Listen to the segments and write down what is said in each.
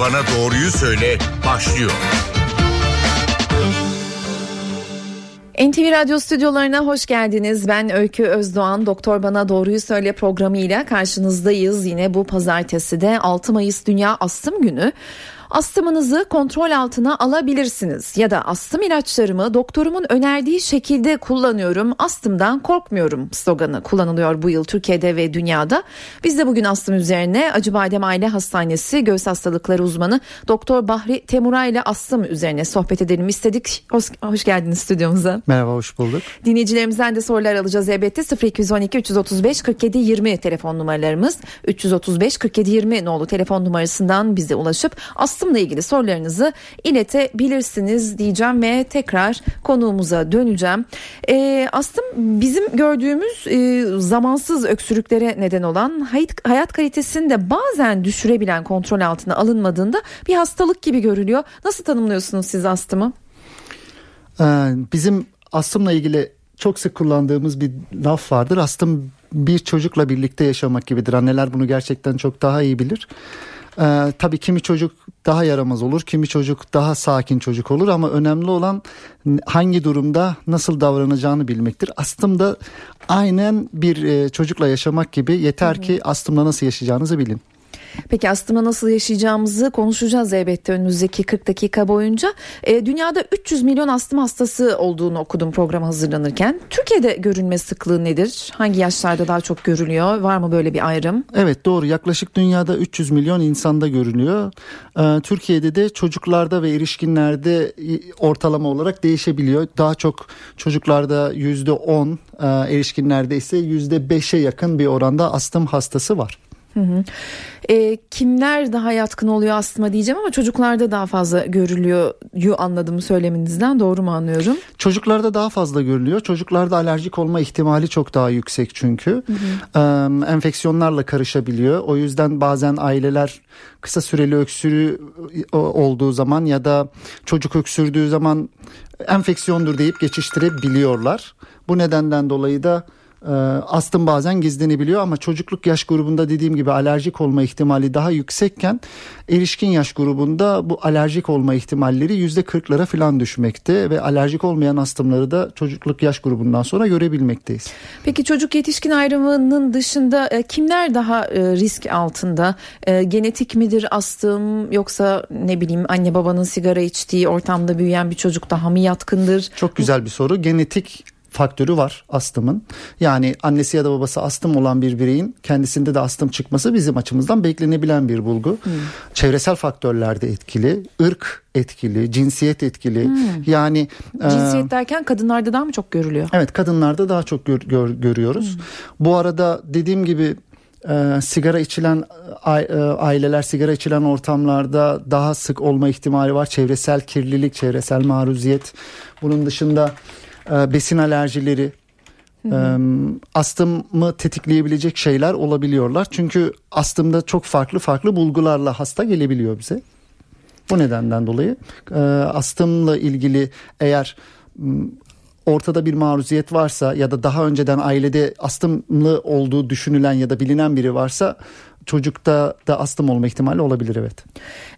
Bana Doğruyu Söyle başlıyor. NTV Radyo stüdyolarına hoş geldiniz. Ben Öykü Özdoğan. Doktor Bana Doğruyu Söyle programıyla karşınızdayız. Yine bu pazartesi de 6 Mayıs Dünya Astım Günü. Astımınızı kontrol altına alabilirsiniz ya da astım ilaçlarımı doktorumun önerdiği şekilde kullanıyorum. Astımdan korkmuyorum sloganı kullanılıyor bu yıl Türkiye'de ve dünyada. Biz de bugün astım üzerine Acıbadem Aile Hastanesi göğüs hastalıkları uzmanı Doktor Bahri Temuray ile astım üzerine sohbet edelim istedik. Hoş, hoş geldiniz stüdyomuza. Merhaba hoş bulduk. Dinleyicilerimizden de sorular alacağız elbette 0212 335 47 20 telefon numaralarımız 335 47 20 nolu telefon numarasından bize ulaşıp astım astımla ilgili sorularınızı iletebilirsiniz diyeceğim ve tekrar konuğumuza döneceğim. E, astım bizim gördüğümüz e, zamansız öksürüklere neden olan hayat, hayat kalitesini de bazen düşürebilen kontrol altına alınmadığında bir hastalık gibi görülüyor. Nasıl tanımlıyorsunuz siz astımı? Ee, bizim astımla ilgili çok sık kullandığımız bir laf vardır. Astım bir çocukla birlikte yaşamak gibidir. Anneler bunu gerçekten çok daha iyi bilir. Ee, tabii kimi çocuk daha yaramaz olur, kimi çocuk daha sakin çocuk olur ama önemli olan hangi durumda nasıl davranacağını bilmektir. Astım da aynen bir e, çocukla yaşamak gibi yeter ki astımla nasıl yaşayacağınızı bilin. Peki astıma nasıl yaşayacağımızı konuşacağız elbette önümüzdeki 40 dakika boyunca. E, dünyada 300 milyon astım hastası olduğunu okudum program hazırlanırken. Türkiye'de görünme sıklığı nedir? Hangi yaşlarda daha çok görülüyor? Var mı böyle bir ayrım? Evet doğru yaklaşık dünyada 300 milyon insanda görülüyor. Ee, Türkiye'de de çocuklarda ve erişkinlerde ortalama olarak değişebiliyor. Daha çok çocuklarda %10 e, erişkinlerde ise %5'e yakın bir oranda astım hastası var. Hı hı. E, kimler daha yatkın oluyor astıma diyeceğim ama çocuklarda daha fazla görülüyor yu anladığımı söylemenizden doğru mu anlıyorum? Çocuklarda daha fazla görülüyor. Çocuklarda alerjik olma ihtimali çok daha yüksek çünkü. Hı hı. E, enfeksiyonlarla karışabiliyor. O yüzden bazen aileler kısa süreli öksürü olduğu zaman ya da çocuk öksürdüğü zaman enfeksiyondur deyip geçiştirebiliyorlar. Bu nedenden dolayı da e, astım bazen gizlenebiliyor ama çocukluk yaş grubunda dediğim gibi alerjik olma ihtimali daha yüksekken erişkin yaş grubunda bu alerjik olma ihtimalleri yüzde kırklara falan düşmekte ve alerjik olmayan astımları da çocukluk yaş grubundan sonra görebilmekteyiz. Peki çocuk yetişkin ayrımının dışında e, kimler daha e, risk altında? E, genetik midir astım yoksa ne bileyim anne babanın sigara içtiği ortamda büyüyen bir çocuk daha mı yatkındır? Çok güzel bir soru. Genetik faktörü var astımın. Yani annesi ya da babası astım olan bir bireyin kendisinde de astım çıkması bizim açımızdan beklenebilen bir bulgu. Hmm. Çevresel faktörler de etkili, ırk etkili, cinsiyet etkili. Hmm. Yani cinsiyet e, derken kadınlarda daha mı çok görülüyor? Evet, kadınlarda daha çok gör, gör, görüyoruz. Hmm. Bu arada dediğim gibi e, sigara içilen e, aileler sigara içilen ortamlarda daha sık olma ihtimali var. Çevresel kirlilik, çevresel maruziyet. Bunun dışında e, besin alerjileri, Hı hı. astımı tetikleyebilecek şeyler olabiliyorlar. Çünkü astımda çok farklı farklı bulgularla hasta gelebiliyor bize. Bu nedenden dolayı astımla ilgili eğer ortada bir maruziyet varsa ya da daha önceden ailede astımlı olduğu düşünülen ya da bilinen biri varsa çocukta da astım olma ihtimali olabilir evet.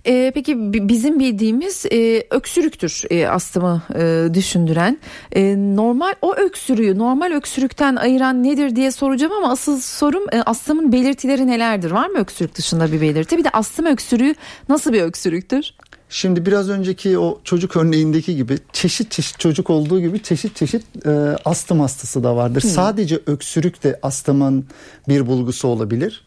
E, peki bizim bildiğimiz e, öksürüktür e, astımı e, düşündüren. E, normal o öksürüğü normal öksürükten ayıran nedir diye soracağım ama asıl sorum e, astımın belirtileri nelerdir? Var mı öksürük dışında bir belirti? Bir de astım öksürüğü nasıl bir öksürüktür? Şimdi biraz önceki o çocuk örneğindeki gibi çeşit çeşit çocuk olduğu gibi çeşit çeşit e, astım hastası da vardır. Hmm. Sadece öksürük de astımın bir bulgusu olabilir.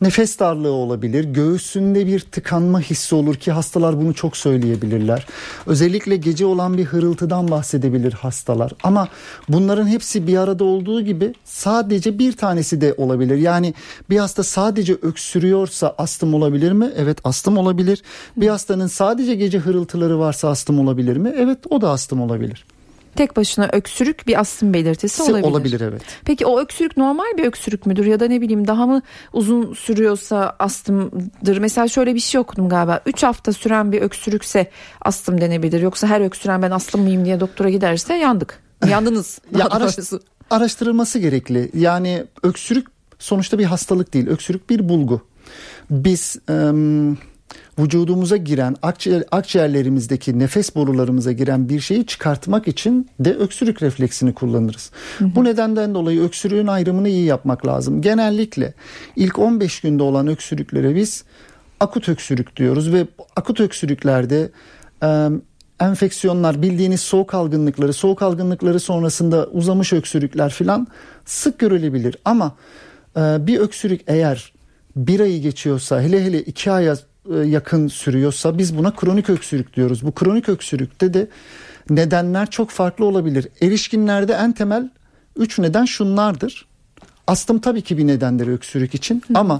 Nefes darlığı olabilir. Göğsünde bir tıkanma hissi olur ki hastalar bunu çok söyleyebilirler. Özellikle gece olan bir hırıltıdan bahsedebilir hastalar. Ama bunların hepsi bir arada olduğu gibi sadece bir tanesi de olabilir. Yani bir hasta sadece öksürüyorsa astım olabilir mi? Evet astım olabilir. Bir hastanın sadece gece hırıltıları varsa astım olabilir mi? Evet o da astım olabilir tek başına öksürük bir astım belirtisi olabilir. Olabilir evet. Peki o öksürük normal bir öksürük müdür ya da ne bileyim daha mı uzun sürüyorsa astımdır? Mesela şöyle bir şey okudum galiba. 3 hafta süren bir öksürükse astım denebilir. Yoksa her öksüren ben astım mıyım diye doktora giderse yandık. Yandınız. ya araş, araştırılması gerekli. Yani öksürük sonuçta bir hastalık değil. Öksürük bir bulgu. Biz ım, vücudumuza giren akciğer, akciğerlerimizdeki nefes borularımıza giren bir şeyi çıkartmak için de öksürük refleksini kullanırız. Hı hı. Bu nedenden dolayı öksürüğün ayrımını iyi yapmak lazım. Genellikle ilk 15 günde olan öksürüklere biz akut öksürük diyoruz ve akut öksürüklerde e, enfeksiyonlar bildiğiniz soğuk algınlıkları soğuk algınlıkları sonrasında uzamış öksürükler filan sık görülebilir ama e, bir öksürük eğer bir ayı geçiyorsa hele hele iki aya yakın sürüyorsa biz buna kronik öksürük diyoruz. Bu kronik öksürükte de nedenler çok farklı olabilir. Erişkinlerde en temel üç neden şunlardır. Astım tabii ki bir nedendir öksürük için Hı. ama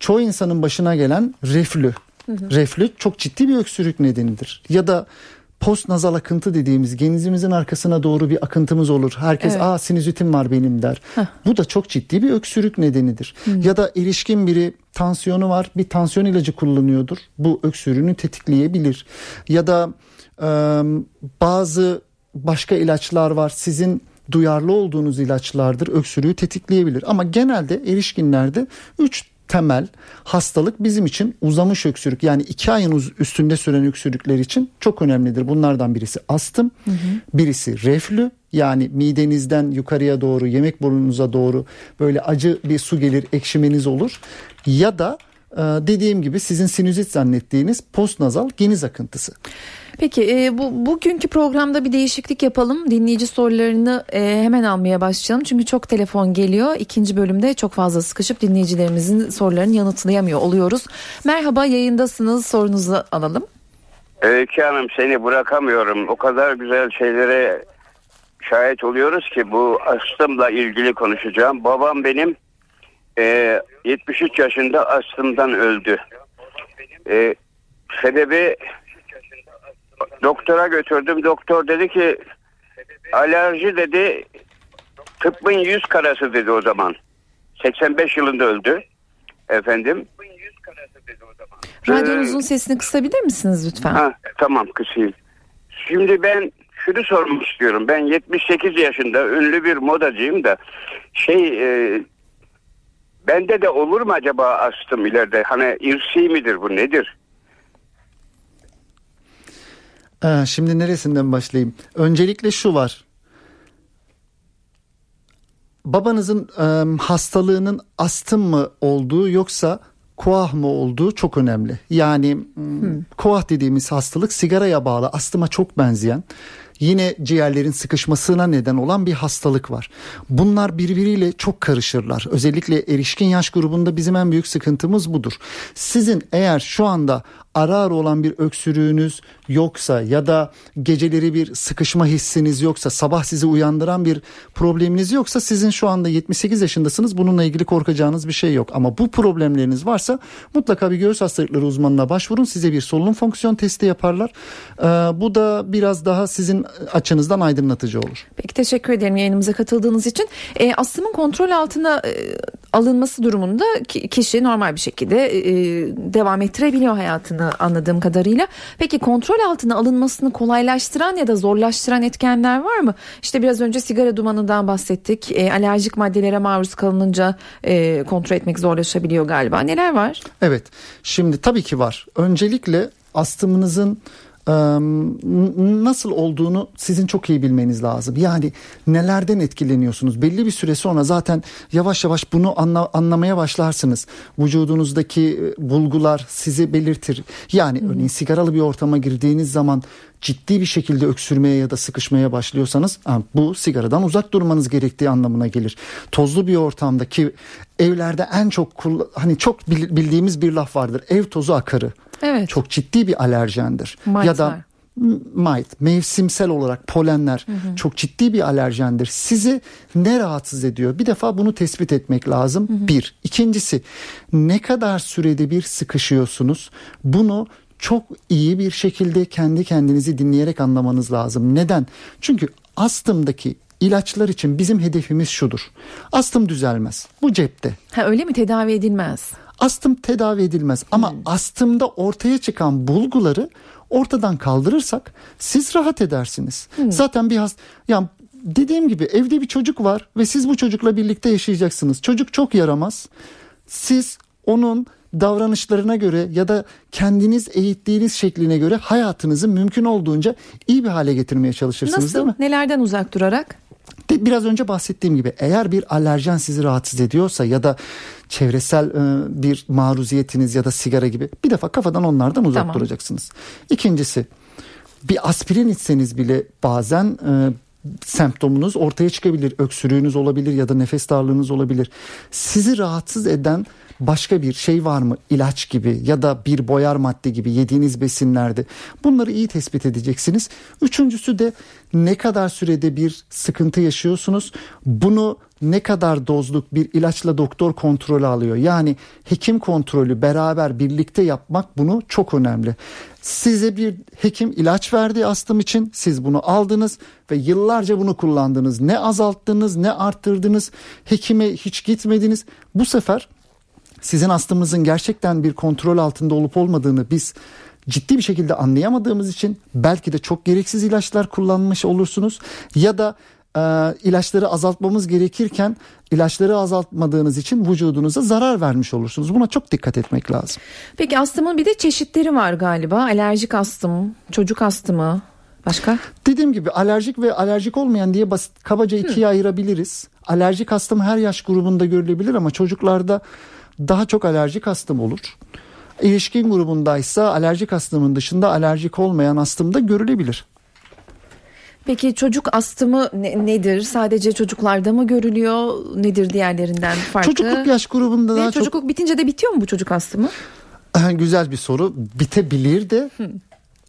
çoğu insanın başına gelen reflü. Hı hı. Reflü çok ciddi bir öksürük nedenidir. Ya da post nazal akıntı dediğimiz genizimizin arkasına doğru bir akıntımız olur. Herkes evet. aa sinüzitim var benim der. Heh. Bu da çok ciddi bir öksürük nedenidir. Hı. Ya da erişkin biri tansiyonu var bir tansiyon ilacı kullanıyordur. Bu öksürüğünü tetikleyebilir. Ya da e, bazı başka ilaçlar var sizin duyarlı olduğunuz ilaçlardır öksürüğü tetikleyebilir. Ama genelde erişkinlerde 3 temel hastalık bizim için uzamış öksürük yani iki ayın üstünde süren öksürükler için çok önemlidir. Bunlardan birisi astım, hı hı. birisi reflü yani midenizden yukarıya doğru yemek burnunuza doğru böyle acı bir su gelir ekşimeniz olur ya da dediğim gibi sizin sinüzit zannettiğiniz postnazal geniz akıntısı. Peki e, bu bugünkü programda bir değişiklik yapalım. Dinleyici sorularını e, hemen almaya başlayalım. Çünkü çok telefon geliyor. İkinci bölümde çok fazla sıkışıp dinleyicilerimizin sorularını yanıtlayamıyor oluyoruz. Merhaba yayındasınız. Sorunuzu alalım. Öykü Hanım seni bırakamıyorum. O kadar güzel şeylere şahit oluyoruz ki bu astımla ilgili konuşacağım. Babam benim e, 73 yaşında astımdan öldü. E, sebebi doktora götürdüm. Doktor dedi ki alerji dedi tıbbın yüz karası dedi o zaman. 85 yılında öldü. Efendim. Radyonuzun ee, sesini kısabilir misiniz lütfen? Ha, tamam kısayım. Şimdi ben şunu sormak istiyorum. Ben 78 yaşında ünlü bir modacıyım da şey e, bende de olur mu acaba astım ileride? Hani irsi midir bu nedir? Ee, şimdi neresinden başlayayım? Öncelikle şu var. Babanızın e, hastalığının astım mı olduğu yoksa koah mı olduğu çok önemli. Yani hmm. koah dediğimiz hastalık sigaraya bağlı astıma çok benzeyen yine ciğerlerin sıkışmasına neden olan bir hastalık var. Bunlar birbiriyle çok karışırlar. Özellikle erişkin yaş grubunda bizim en büyük sıkıntımız budur. Sizin eğer şu anda ara ara olan bir öksürüğünüz yoksa ya da geceleri bir sıkışma hissiniz yoksa sabah sizi uyandıran bir probleminiz yoksa sizin şu anda 78 yaşındasınız bununla ilgili korkacağınız bir şey yok. Ama bu problemleriniz varsa mutlaka bir göğüs hastalıkları uzmanına başvurun size bir solunum fonksiyon testi yaparlar. Ee, bu da biraz daha sizin açınızdan aydınlatıcı olur. Peki teşekkür ederim yayınımıza katıldığınız için. E, astımın kontrol altına e, alınması durumunda kişi normal bir şekilde e, devam ettirebiliyor hayatını anladığım kadarıyla. Peki kontrol altına alınmasını kolaylaştıran ya da zorlaştıran etkenler var mı? İşte biraz önce sigara dumanından bahsettik. E, alerjik maddelere maruz kalınınca e, kontrol etmek zorlaşabiliyor galiba. Neler var? Evet. Şimdi tabii ki var. Öncelikle astımınızın nasıl olduğunu sizin çok iyi bilmeniz lazım. Yani nelerden etkileniyorsunuz? Belli bir süre sonra zaten yavaş yavaş bunu anla, anlamaya başlarsınız. Vücudunuzdaki bulgular sizi belirtir. Yani hmm. örneğin sigaralı bir ortama girdiğiniz zaman ciddi bir şekilde öksürmeye ya da sıkışmaya başlıyorsanız bu sigaradan uzak durmanız gerektiği anlamına gelir. Tozlu bir ortamdaki evlerde en çok hani çok bildiğimiz bir laf vardır. Ev tozu akarı. Evet. Çok ciddi bir alerjendir. Might ya da might mevsimsel olarak polenler hı hı. çok ciddi bir alerjendir. Sizi ne rahatsız ediyor? Bir defa bunu tespit etmek lazım. Hı hı. Bir. İkincisi ne kadar sürede bir sıkışıyorsunuz? Bunu çok iyi bir şekilde kendi kendinizi dinleyerek anlamanız lazım. Neden? Çünkü astımdaki ilaçlar için bizim hedefimiz şudur. Astım düzelmez. Bu cepte. Ha öyle mi tedavi edilmez? Astım tedavi edilmez ama hmm. astımda ortaya çıkan bulguları ortadan kaldırırsak siz rahat edersiniz. Hmm. Zaten bir hast yani dediğim gibi evde bir çocuk var ve siz bu çocukla birlikte yaşayacaksınız. Çocuk çok yaramaz. Siz onun davranışlarına göre ya da kendiniz eğittiğiniz şekline göre hayatınızı mümkün olduğunca iyi bir hale getirmeye çalışırsınız Nasıl? değil mi? Nelerden uzak durarak? De biraz önce bahsettiğim gibi eğer bir alerjen sizi rahatsız ediyorsa ya da çevresel e, bir maruziyetiniz ya da sigara gibi bir defa kafadan onlardan uzak Tamam. duracaksınız. İkincisi bir aspirin içseniz bile bazen e, semptomunuz ortaya çıkabilir. Öksürüğünüz olabilir ya da nefes darlığınız olabilir. Sizi rahatsız eden başka bir şey var mı? İlaç gibi ya da bir boyar madde gibi yediğiniz besinlerde. Bunları iyi tespit edeceksiniz. Üçüncüsü de ne kadar sürede bir sıkıntı yaşıyorsunuz? Bunu ne kadar dozluk bir ilaçla doktor kontrolü alıyor. Yani hekim kontrolü beraber birlikte yapmak bunu çok önemli. Size bir hekim ilaç verdi astım için siz bunu aldınız ve yıllarca bunu kullandınız. Ne azalttınız ne arttırdınız hekime hiç gitmediniz. Bu sefer sizin astımınızın gerçekten bir kontrol altında olup olmadığını biz ciddi bir şekilde anlayamadığımız için belki de çok gereksiz ilaçlar kullanmış olursunuz ya da e, ilaçları azaltmamız gerekirken ilaçları azaltmadığınız için vücudunuza zarar vermiş olursunuz. Buna çok dikkat etmek lazım. Peki astımın bir de çeşitleri var galiba. Alerjik astım, çocuk astımı. Başka? Dediğim gibi alerjik ve alerjik olmayan diye basit kabaca ikiye ayırabiliriz. Alerjik astım her yaş grubunda görülebilir ama çocuklarda daha çok alerjik astım olur. İlişkin grubundaysa alerjik astımın dışında alerjik olmayan astım da görülebilir. Peki çocuk astımı ne- nedir? Sadece çocuklarda mı görülüyor? Nedir diğerlerinden farklı? Çocukluk yaş grubunda Ve daha çocukluk bitince de bitiyor mu bu çocuk astımı? çok güzel bir soru. Bitebilir de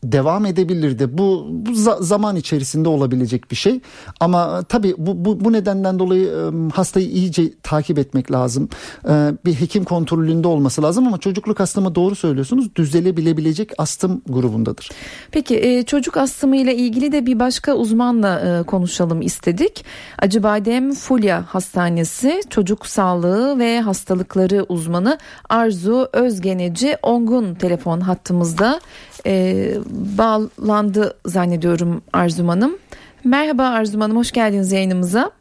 devam edebilir de bu, bu za- zaman içerisinde olabilecek bir şey ama e, tabii bu, bu, bu nedenden dolayı hastayı iyice takip etmek lazım E, bir hekim kontrolünde olması lazım ama çocukluk astımı doğru söylüyorsunuz düzelebilebilecek astım grubundadır. Peki e, çocuk astımı ile ilgili de bir başka uzmanla konuşalım istedik. Acıbadem Fulya Hastanesi Çocuk Sağlığı ve Hastalıkları uzmanı Arzu Özgeneci Ongun telefon hattımızda e, bağlandı zannediyorum Arzum Hanım. Merhaba Arzum Hanım hoş geldiniz yayınımıza.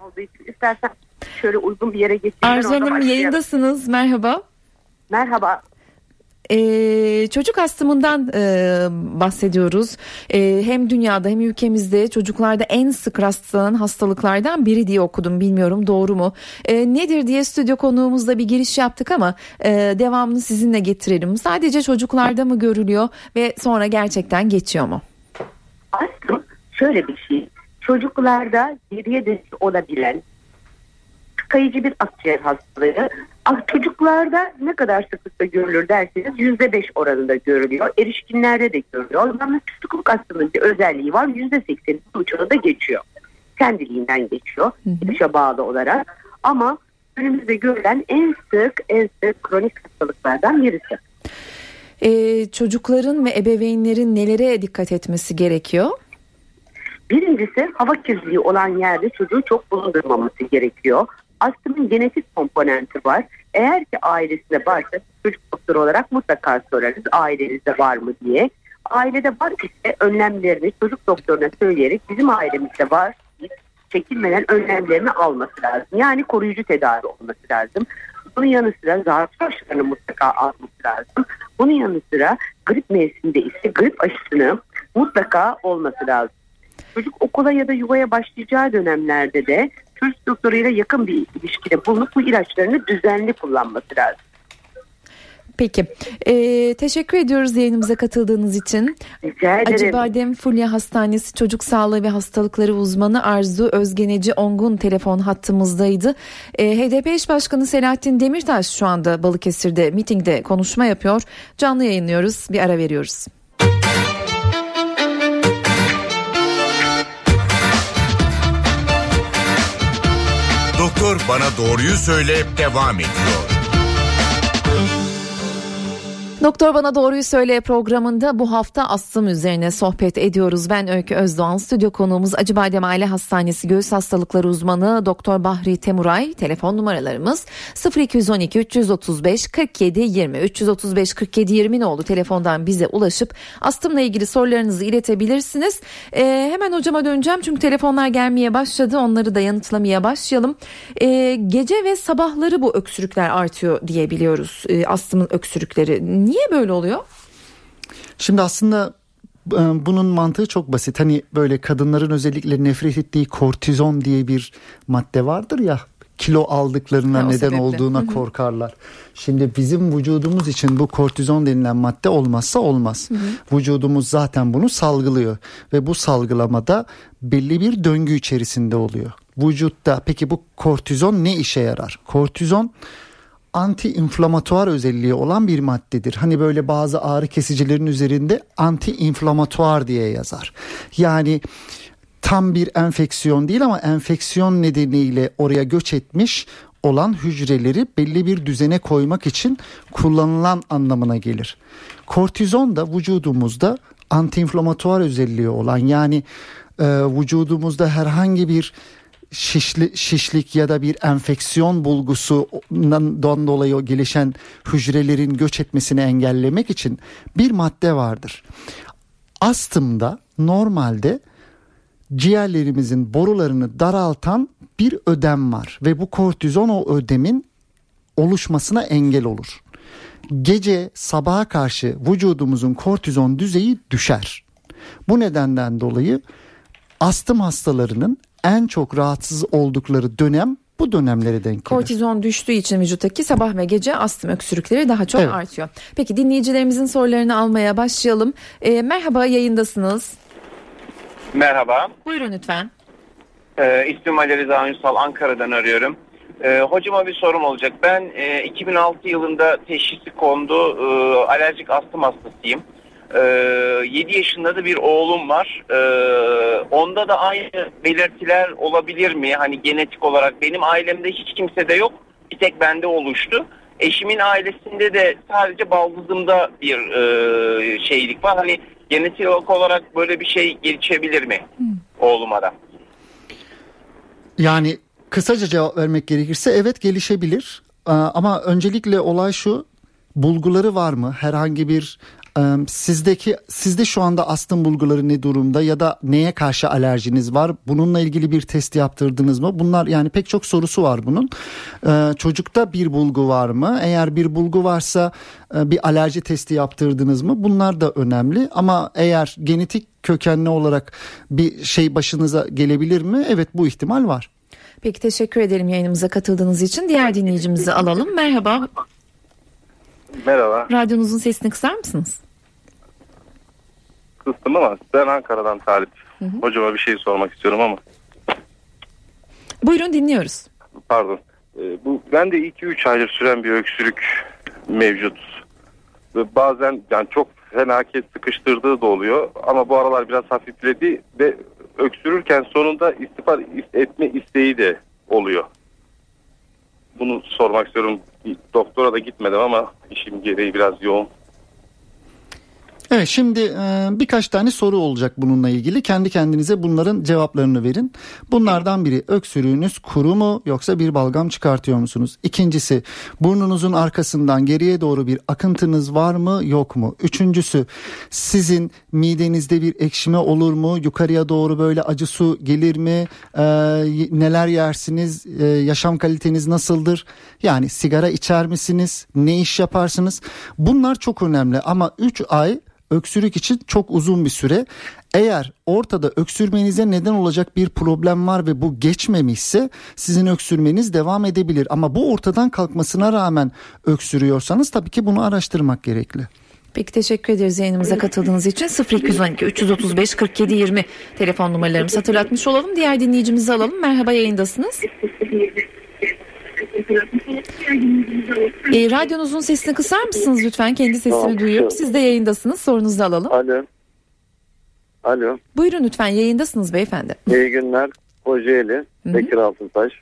olduğu için istersen şöyle uygun bir yere geçeyim. Arzu Hanım yayındasınız merhaba. Merhaba. Ee, çocuk astımından e, bahsediyoruz. E, hem dünyada hem ülkemizde çocuklarda en sık rastlanan hastalıklardan biri diye okudum. Bilmiyorum doğru mu? E, nedir diye stüdyo konuğumuzda bir giriş yaptık ama e, devamını sizinle getirelim. Sadece çocuklarda mı görülüyor ve sonra gerçekten geçiyor mu? Astım şöyle bir şey. Çocuklarda geriye dönüş olabilen kayıcı bir akciğer hastalığı. Ah, Çocuklarda ne kadar sıklıkla görülür derseniz yüzde beş oranında görülüyor. Erişkinlerde de görülüyor. Yalnız çocukluk astımının bir özelliği var. Yüzde seksenin uçağı da geçiyor. Kendiliğinden geçiyor. Yaşa bağlı olarak. Ama önümüzde görülen en sık en sık kronik hastalıklardan birisi. E, çocukların ve ebeveynlerin nelere dikkat etmesi gerekiyor? Birincisi hava kirliliği olan yerde çocuğu çok bulundurmaması gerekiyor. Astımın genetik komponenti var. Eğer ki ailesinde varsa çocuk doktoru olarak mutlaka sorarız ailenizde var mı diye. Ailede var ise önlemlerini çocuk doktoruna söyleyerek bizim ailemizde var çekinmeden önlemlerini alması lazım. Yani koruyucu tedavi olması lazım. Bunun yanı sıra zarf aşılarını mutlaka alması lazım. Bunun yanı sıra grip mevsiminde ise grip aşısını mutlaka olması lazım çocuk okula ya da yuvaya başlayacağı dönemlerde de çocuk doktoruyla yakın bir ilişkide bulunup bu ilaçlarını düzenli kullanması lazım. Peki. E, teşekkür ediyoruz yayınımıza katıldığınız için. Rica ederim. Acıbadem Fulya Hastanesi Çocuk Sağlığı ve Hastalıkları Uzmanı Arzu Özgeneci Ongun telefon hattımızdaydı. E, HDP eş başkanı Selahattin Demirtaş şu anda Balıkesir'de mitingde konuşma yapıyor. Canlı yayınlıyoruz. Bir ara veriyoruz. Doktor bana doğruyu söyle devam ediyor. Doktor Bana Doğruyu Söyle programında bu hafta astım üzerine sohbet ediyoruz. Ben Öykü Özdoğan, stüdyo konuğumuz Acıbadem Aile Hastanesi Göğüs Hastalıkları Uzmanı Doktor Bahri Temuray. Telefon numaralarımız 0212 335 47 20 335 47 20 ne oldu telefondan bize ulaşıp astımla ilgili sorularınızı iletebilirsiniz. Ee, hemen hocama döneceğim çünkü telefonlar gelmeye başladı. Onları da yanıtlamaya başlayalım. Ee, gece ve sabahları bu öksürükler artıyor diyebiliyoruz. Ee, astımın öksürükleri. Niye böyle oluyor? Şimdi aslında e, bunun mantığı çok basit. Hani böyle kadınların özellikle nefret ettiği kortizon diye bir madde vardır ya kilo aldıklarına Ha, neden sebeple. olduğuna korkarlar. Şimdi bizim vücudumuz için bu kortizon denilen madde olmazsa olmaz. Vücudumuz zaten bunu salgılıyor ve bu salgılamada belli bir döngü içerisinde oluyor. Vücutta peki bu kortizon ne işe yarar? Kortizon anti-inflamatuar özelliği olan bir maddedir. Hani böyle bazı ağrı kesicilerin üzerinde anti-inflamatuar diye yazar. Yani tam bir enfeksiyon değil ama enfeksiyon nedeniyle oraya göç etmiş olan hücreleri belli bir düzene koymak için kullanılan anlamına gelir. Kortizon da vücudumuzda antiinflamatuar özelliği olan yani e, vücudumuzda herhangi bir şişli, şişlik ya da bir enfeksiyon bulgusundan dolayı gelişen hücrelerin göç etmesini engellemek için bir madde vardır. Astımda normalde ciğerlerimizin borularını daraltan bir ödem var ve bu kortizon o ödemin oluşmasına engel olur. Gece sabaha karşı vücudumuzun kortizon düzeyi düşer. Bu nedenden dolayı astım hastalarının en çok rahatsız oldukları dönem bu dönemlere denk gelir. Kortizon düştüğü için vücuttaki sabah ve gece astım öksürükleri daha çok Evet. artıyor. Peki dinleyicilerimizin sorularını almaya başlayalım. Ee, merhaba yayındasınız. Merhaba, Buyurun lütfen. ee, ismim Ali Rıza Ünsal, Ankara'dan arıyorum. Ee, hocama bir sorum olacak. Ben e, 2006 yılında teşhisi kondu, e, alerjik astım hastasıyım. E, 7 yaşında da bir oğlum var. E, onda da aynı belirtiler olabilir mi? Hani genetik olarak benim ailemde hiç kimsede yok, bir tek bende oluştu. Eşimin ailesinde de sadece baldızımda bir e, şeylik var. Hani genetik olarak böyle bir şey gelişebilir mi oğluma da? Yani kısaca cevap vermek gerekirse evet gelişebilir. Ee, Ama öncelikle olay şu bulguları var mı? Herhangi bir sizdeki sizde şu anda astım bulguları ne durumda ya da neye karşı alerjiniz var? Bununla ilgili bir test yaptırdınız mı? Bunlar yani pek çok sorusu var bunun. Ee, Çocukta bir bulgu var mı? Eğer bir bulgu varsa e, bir alerji testi yaptırdınız mı? Bunlar da önemli ama eğer genetik kökenli olarak bir şey başınıza gelebilir mi? Evet bu ihtimal var. Peki teşekkür ederim yayınımıza katıldığınız için. Diğer dinleyicimizi alalım. Merhaba. Merhaba. Radyonuzun sesini kısar mısınız? Kıstım ama ben Ankara'dan Talip. Hocama bir şey sormak istiyorum ama Buyurun dinliyoruz. pardon. Ee, bu ben de 2-3 aydır süren bir öksürük mevcut. Ve bazen yani çok felaket sıkıştırdığı da oluyor ama bu aralar biraz hafifledi ve öksürürken sonunda istifa etme isteği de oluyor. Bunu sormak istiyorum. Doktora da gitmedim ama işim gereği biraz yoğun. Evet şimdi e, birkaç tane soru olacak bununla ilgili. Kendi kendinize bunların cevaplarını verin. Bunlardan biri öksürüğünüz kuru mu yoksa bir balgam çıkartıyor musunuz? İkincisi burnunuzun arkasından geriye doğru bir akıntınız var mı yok mu? Üçüncüsü sizin midenizde bir ekşime olur mu? Yukarıya doğru böyle acı su gelir mi? E, neler yersiniz? E, yaşam kaliteniz nasıldır? Yani sigara içer misiniz? Ne iş yaparsınız? Bunlar çok önemli ama 3 ay öksürük için çok uzun bir süre. Eğer ortada öksürmenize neden olacak bir problem var ve bu geçmemişse sizin öksürmeniz devam edebilir. Ama bu ortadan kalkmasına rağmen öksürüyorsanız tabii ki bunu araştırmak gerekli. Peki teşekkür ederiz yayınımıza katıldığınız için 0212 335 47 20 telefon numaralarımızı hatırlatmış olalım. Diğer dinleyicimizi alalım. Merhaba yayındasınız. E, radyonuzun sesini kısar mısınız lütfen? Kendi sesimi Tamam, duyuyorum. kısıyorum. Siz de yayındasınız. Sorunuzu alalım. Alo. Alo. Buyurun lütfen yayındasınız beyefendi. İyi günler. Kocaeli. Bekir Altıntaş.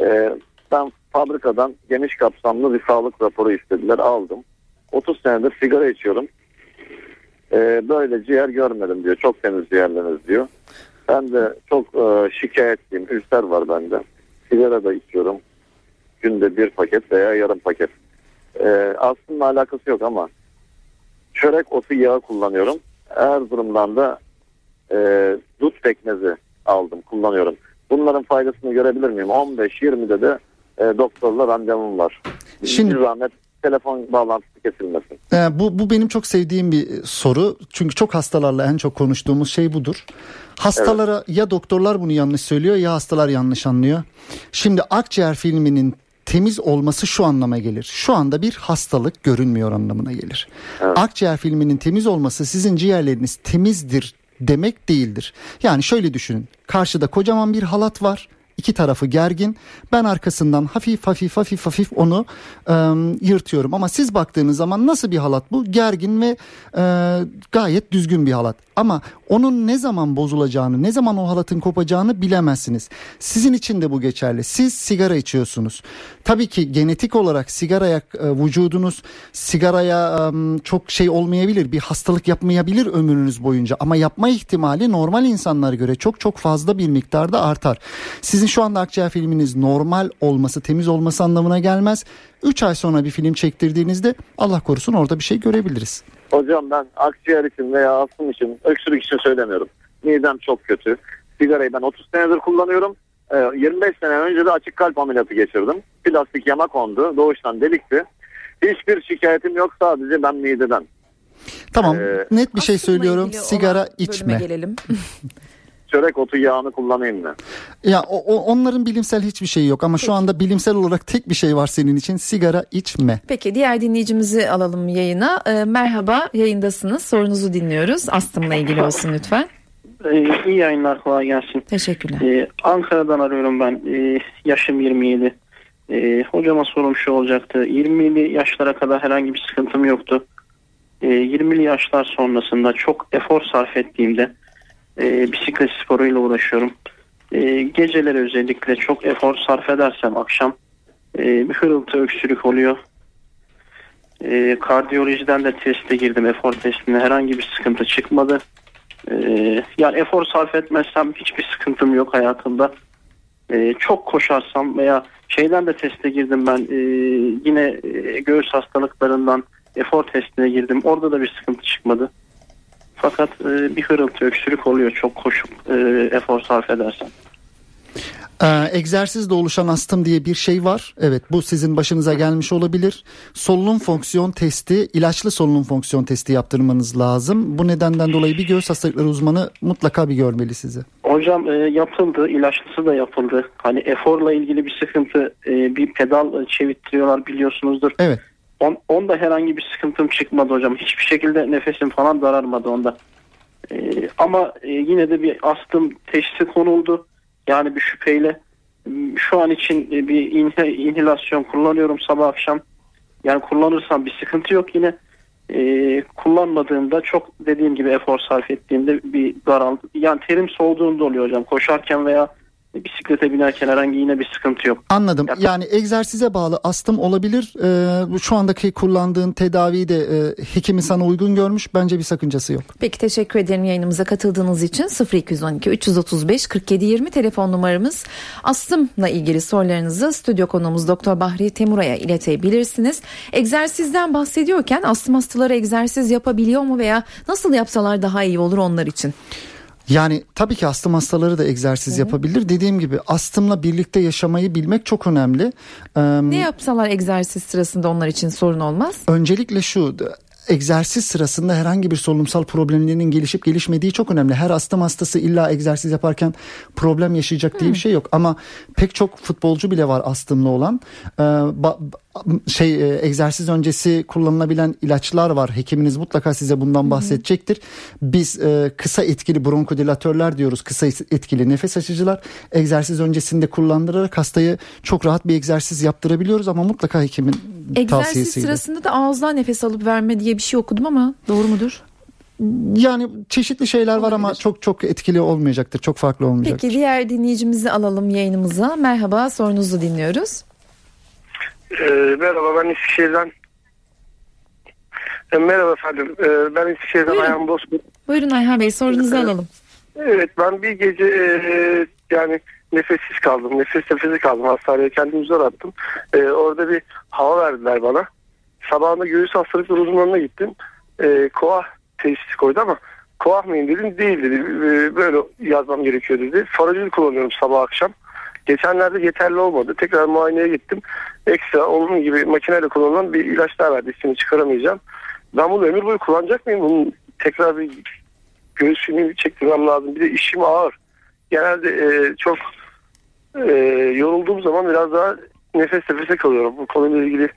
Ee, ben fabrikadan geniş kapsamlı bir sağlık raporu istediler. Aldım. 30 senedir sigara içiyorum. Ee, böyle ciğer görmedim diyor. Çok temiz ciğerleriniz diyor. Ben de çok e, şikayetliyim. Ülser var bende. Sigara da içiyorum. Günde bir paket veya yarım paket. Ee, aslında alakası yok ama çörek otu yağı kullanıyorum. Erzurum'dan da e, dut pekmezi aldım, kullanıyorum. Bunların faydasını görebilir miyim? 15-20'de de e, doktorla randevum var. Şimdi- Bir zahmet telefon bağlantısı kesilmesin. Ee, bu, bu benim çok sevdiğim bir soru. Çünkü çok hastalarla en çok konuştuğumuz şey budur. Hastalara ya doktorlar bunu yanlış söylüyor ya hastalar yanlış anlıyor. Şimdi akciğer filminin temiz olması şu anlama gelir. Şu anda bir hastalık görünmüyor anlamına gelir. Akciğer filminin temiz olması sizin ciğerleriniz temizdir demek değildir. Yani şöyle düşünün. Karşıda kocaman bir halat var. İki tarafı gergin. Ben arkasından hafif hafif hafif hafif onu e, yırtıyorum. Ama siz baktığınız zaman nasıl bir halat bu? Gergin ve e, gayet düzgün bir halat. Ama onun ne zaman bozulacağını, ne zaman o halatın kopacağını bilemezsiniz. Sizin için de bu geçerli. Siz sigara içiyorsunuz. Tabii ki genetik olarak sigaraya e, vücudunuz sigaraya çok şey olmayabilir. Bir hastalık yapmayabilir ömrünüz boyunca. Ama yapma ihtimali normal insanlara göre çok çok fazla bir miktarda artar. Sizin şu anda akciğer filminiz normal olması, temiz olması anlamına gelmez. 3 ay sonra bir film çektirdiğinizde Allah korusun orada bir şey görebiliriz. Hocam ben akciğer için veya astım için, öksürük için söylemiyorum. Midem çok kötü. Sigarayı ben 30 senedir kullanıyorum. Ee, 25 sene önce de açık kalp ameliyatı geçirdim. Plastik yama kondu. Doğuştan delikti. Hiçbir şikayetim yok sadece ben mideden. Tamam Ee, net bir şey söylüyorum. Sigara içme. gelelim. Çörek otu yağını kullanayım mı? Ya o, o- onların bilimsel hiçbir şeyi yok ama şu anda bilimsel olarak tek bir şey var senin için. Sigara içme. Peki diğer dinleyicimizi alalım yayına. Ee, merhaba yayındasınız. Sorunuzu dinliyoruz. Astımla ilgili olsun lütfen. Ee, iyi yayınlar kolay gelsin. Teşekkürler. Ee, Ankara'dan arıyorum ben. Ee, yaşım 27. Ee, hocama sorum şu olacaktı. 20'li yaşlara kadar herhangi bir sıkıntım yoktu. Ee, 20'li yaşlar sonrasında çok efor sarf ettiğimde e, bisiklet sporuyla uğraşıyorum. Ee, geceleri özellikle çok efor sarf edersem akşam e, bir hırıltı öksürük oluyor. Ee, kardiyolojiden de teste girdim efor testine herhangi bir sıkıntı çıkmadı. Ee, yani efor sarf etmezsem hiçbir sıkıntım yok hayatımda. Ee, çok koşarsam veya şeyden de teste girdim ben ee, yine ee, göğüs hastalıklarından efor testine girdim. Orada da bir sıkıntı çıkmadı. Fakat ee, bir hırıltı öksürük oluyor çok koşup ee, efor sarf edersem. Ee, egzersizle oluşan astım diye bir şey var. Evet bu sizin başınıza gelmiş olabilir. Solunum fonksiyon testi, ilaçlı solunum fonksiyon testi yaptırmanız lazım. Bu nedenden dolayı bir göğüs hastalıkları uzmanı mutlaka bir görmeli sizi. Hocam e, yapıldı, ilaçlısı da yapıldı. Hani eforla ilgili bir sıkıntı, e, bir pedal çevirtiyorlar biliyorsunuzdur. Evet. On, onda herhangi bir sıkıntım çıkmadı hocam. Hiçbir şekilde nefesim falan dararmadı onda. E, ama e, yine de bir astım teşhisi konuldu. Yani bir şüpheyle. Şu an için e, bir inhe, inhilasyon kullanıyorum sabah akşam. Yani kullanırsam bir sıkıntı yok yine. E, kullanmadığımda çok dediğim gibi efor sarf ettiğimde bir daraldı. Yani terim soğuduğunda oluyor hocam. Koşarken veya bisiklete binerken herhangi yine bir sıkıntı yok. Anladım. Ya- Yani egzersize bağlı astım olabilir. Ee, şu andaki kullandığın tedaviyi de e, hekimi sana uygun görmüş. Bence bir sakıncası yok. Peki teşekkür ederim yayınımıza katıldığınız için 0212 335 47 20 telefon numaramız. Astımla ilgili sorularınızı stüdyo konuğumuz Doktor Bahri Temura'ya iletebilirsiniz. Egzersizden bahsediyorken astım hastaları egzersiz yapabiliyor mu veya nasıl yapsalar daha iyi olur onlar için? Yani tabii ki astım hastaları da egzersiz yapabilir. Dediğim gibi astımla birlikte yaşamayı bilmek çok önemli. Ee, Ne yapsalar egzersiz sırasında onlar için sorun olmaz? Öncelikle şu egzersiz sırasında herhangi bir solunumsal problemlerinin gelişip gelişmediği çok önemli. Her astım hastası illa egzersiz yaparken problem yaşayacak diye bir şey yok. Ama pek çok futbolcu bile var astımlı olan. Ee, ba- şey e, egzersiz öncesi kullanılabilen ilaçlar var. Hekiminiz mutlaka size bundan bahsedecektir. Biz e, kısa etkili bronkodilatörler diyoruz. Kısa etkili nefes açıcılar. Egzersiz öncesinde kullandırarak hastayı çok rahat bir egzersiz yaptırabiliyoruz ama mutlaka hekimin Egzersiz tavsiyesiyle. sırasında da ağızdan nefes alıp verme diye bir şey okudum ama doğru mudur? Yani çeşitli şeyler var ama çok çok etkili olmayacaktır. Çok farklı olmayacaktır. Peki diğer dinleyicimizi alalım yayınımıza. Merhaba sorunuzu dinliyoruz. Ee, merhaba ben Eskişehir'den. E, merhaba efendim. E, ben Eskişehir'den Buyurun. Ayhan Bozkurt. Buyurun Ayhan Bey sorunuzu alalım. Evet ben bir gece e, yani nefessiz kaldım. Nefes nefesi kaldım. Hastaneye kendimi zor attım. E, orada bir hava verdiler bana. Sabahında göğüs hastalıkları uzmanına gittim. E, koah teşhisi koydu ama koah mıyım dedim. Değil dedi. E, böyle yazmam gerekiyor dedi. Faracil kullanıyorum sabah akşam. Geçenlerde yeterli olmadı. Tekrar muayeneye gittim. Ekstra onun gibi makineyle kullanılan bir ilaç daha verdi. İsmini çıkaramayacağım. Ben bunu ömür boyu kullanacak mıyım? Bunun tekrar bir göğüs filmini çektirmem lazım. Bir de işim ağır. Genelde e, çok e, yorulduğum zaman biraz daha nefes nefese kalıyorum. Bu konuyla ilgili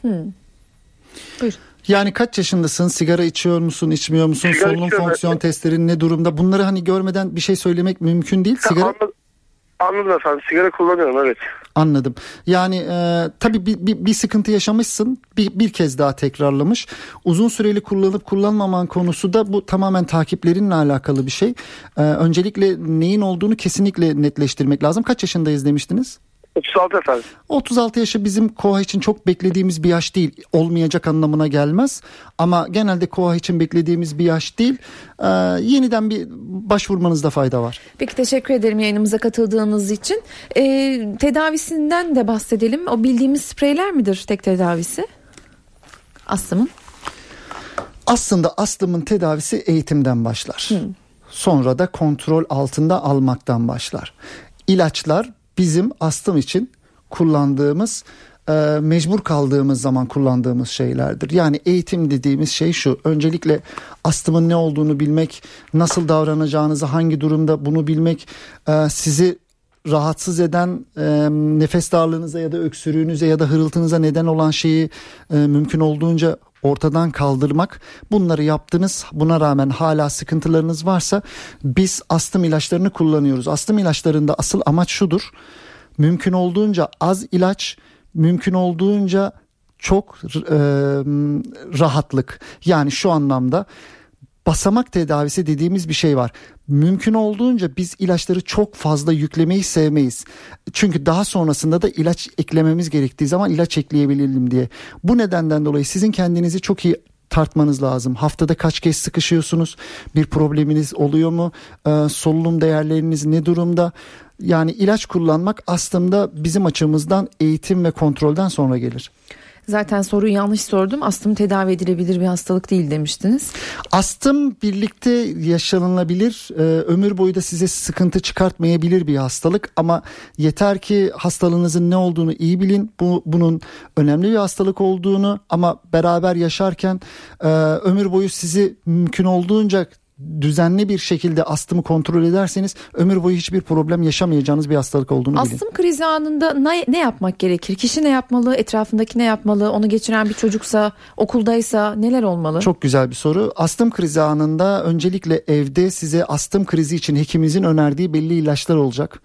Hmm. Yani kaç yaşındasın? Sigara içiyor musun, içmiyor musun? Sigara Solunum içiyorum, fonksiyon testlerin ne durumda? Bunları hani görmeden bir şey söylemek mümkün değil. Sigara Anladım, anladım efendim. Sigara kullanıyorum evet. Anladım. Yani e, tabii bir, bir, bir sıkıntı yaşamışsın. Bir, bir kez daha tekrarlamış. Uzun süreli kullanıp kullanmaman konusu da bu tamamen takiplerinle alakalı bir şey. E, öncelikle neyin olduğunu kesinlikle netleştirmek lazım. Kaç yaşındayız demiştiniz? 36 efendim. 36 yaşı bizim koa için çok beklediğimiz bir yaş değil. Olmayacak anlamına gelmez. Ama genelde koa için beklediğimiz bir yaş değil. E, yeniden bir başvurmanızda fayda var. Peki teşekkür ederim yayınımıza katıldığınız için. Ee, tedavisinden de bahsedelim. O bildiğimiz spreyler midir tek tedavisi? Astımın. Aslında astımın tedavisi eğitimden başlar. Sonra da kontrol altında almaktan başlar. İlaçlar bizim astım için kullandığımız e, mecbur kaldığımız zaman kullandığımız şeylerdir. Yani eğitim dediğimiz şey şu. Öncelikle astımın ne olduğunu bilmek, nasıl davranacağınızı, hangi durumda bunu bilmek, e, sizi rahatsız eden e, nefes darlığınıza ya da öksürüğünüze ya da hırıltınıza neden olan şeyi mümkün olduğunca ortadan kaldırmak. Bunları yaptınız. Buna rağmen hala sıkıntılarınız varsa biz astım ilaçlarını kullanıyoruz. Astım ilaçlarında asıl amaç şudur. Mümkün olduğunca az ilaç, mümkün olduğunca çok e, rahatlık. Yani şu anlamda basamak tedavisi dediğimiz bir şey var. Mümkün olduğunca biz ilaçları çok fazla yüklemeyi sevmeyiz. Çünkü daha sonrasında da ilaç eklememiz gerektiği zaman ilaç ekleyebilelim diye. Bu nedenden dolayı sizin kendinizi çok iyi tartmanız lazım. Haftada kaç kez sıkışıyorsunuz? Bir probleminiz oluyor mu? Ee, solunum değerleriniz ne durumda? Yani ilaç kullanmak aslında bizim açımızdan eğitim ve kontrolden sonra gelir. Zaten soruyu yanlış sordum. Astım tedavi edilebilir bir hastalık değil demiştiniz. Astım birlikte yaşanılabilir, e, ömür boyu da size sıkıntı çıkartmayabilir bir hastalık ama yeter ki hastalığınızın ne olduğunu iyi bilin. Bu bunun önemli bir hastalık olduğunu ama beraber yaşarken e, ömür boyu sizi mümkün olduğunca düzenli bir şekilde astımı kontrol ederseniz ömür boyu hiçbir problem yaşamayacağınız bir hastalık olduğunu bilin. Astım krizi anında ne, ne yapmak gerekir? Kişi ne yapmalı? Etrafındaki ne yapmalı? Onu geçiren bir çocuksa, okuldaysa neler olmalı? Çok güzel bir soru. Astım krizi anında öncelikle evde size astım krizi için hekiminizin önerdiği belli ilaçlar olacak.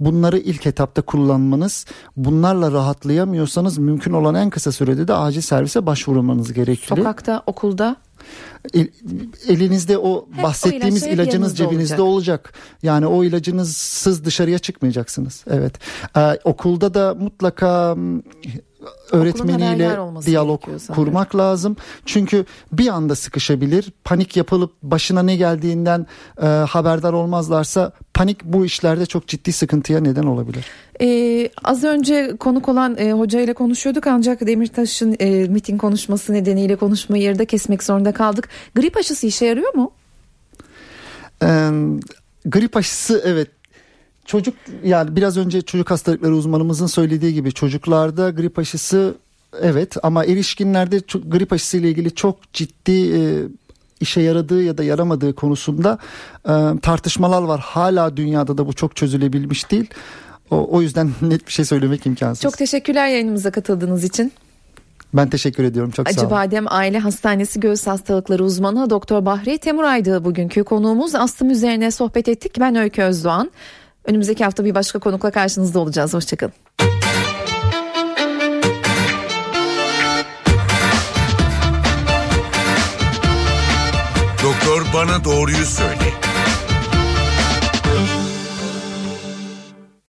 Bunları ilk etapta kullanmanız, bunlarla rahatlayamıyorsanız mümkün olan en kısa sürede de acil servise başvurmanız gerekli. Sokakta, okulda. El- elinizde o Hep o bahsettiğimiz ilaçlar hep ilacınız cebinizde olacak. Yani o ilacınızsız dışarıya çıkmayacaksınız. Evet. Ee, okulda da mutlaka öğretmeniyle diyalog sanırım. kurmak lazım. Çünkü bir anda sıkışabilir. Panik yapılıp başına ne geldiğinden e, haberdar olmazlarsa panik bu işlerde çok ciddi sıkıntıya neden olabilir. Ee, az önce konuk olan e, hoca ile konuşuyorduk ancak Demirtaş'ın e, miting konuşması nedeniyle konuşmayı yarıda kesmek zorunda kaldık. Grip aşısı işe yarıyor mu? Ee, grip aşısı evet çocuk yani biraz önce çocuk hastalıkları uzmanımızın söylediği gibi çocuklarda grip aşısı evet ama erişkinlerde grip aşısı ile ilgili çok ciddi e, işe yaradığı ya da yaramadığı konusunda e, tartışmalar var. Hala dünyada da bu çok çözülebilmiş değil. O, o yüzden net bir şey söylemek imkansız. Çok teşekkürler yayınımıza katıldığınız için. ben teşekkür ediyorum. Çok sağ olun. Acıbadem Aile Hastanesi Göğüs Hastalıkları Uzmanı Doktor Bahri Temuray'dı bugünkü konuğumuz. Astım üzerine sohbet ettik. Ben Öykü Özdoğan. Önümüzdeki hafta bir başka konukla karşınızda olacağız. Hoşçakalın. Doktor bana doğruyu söyle.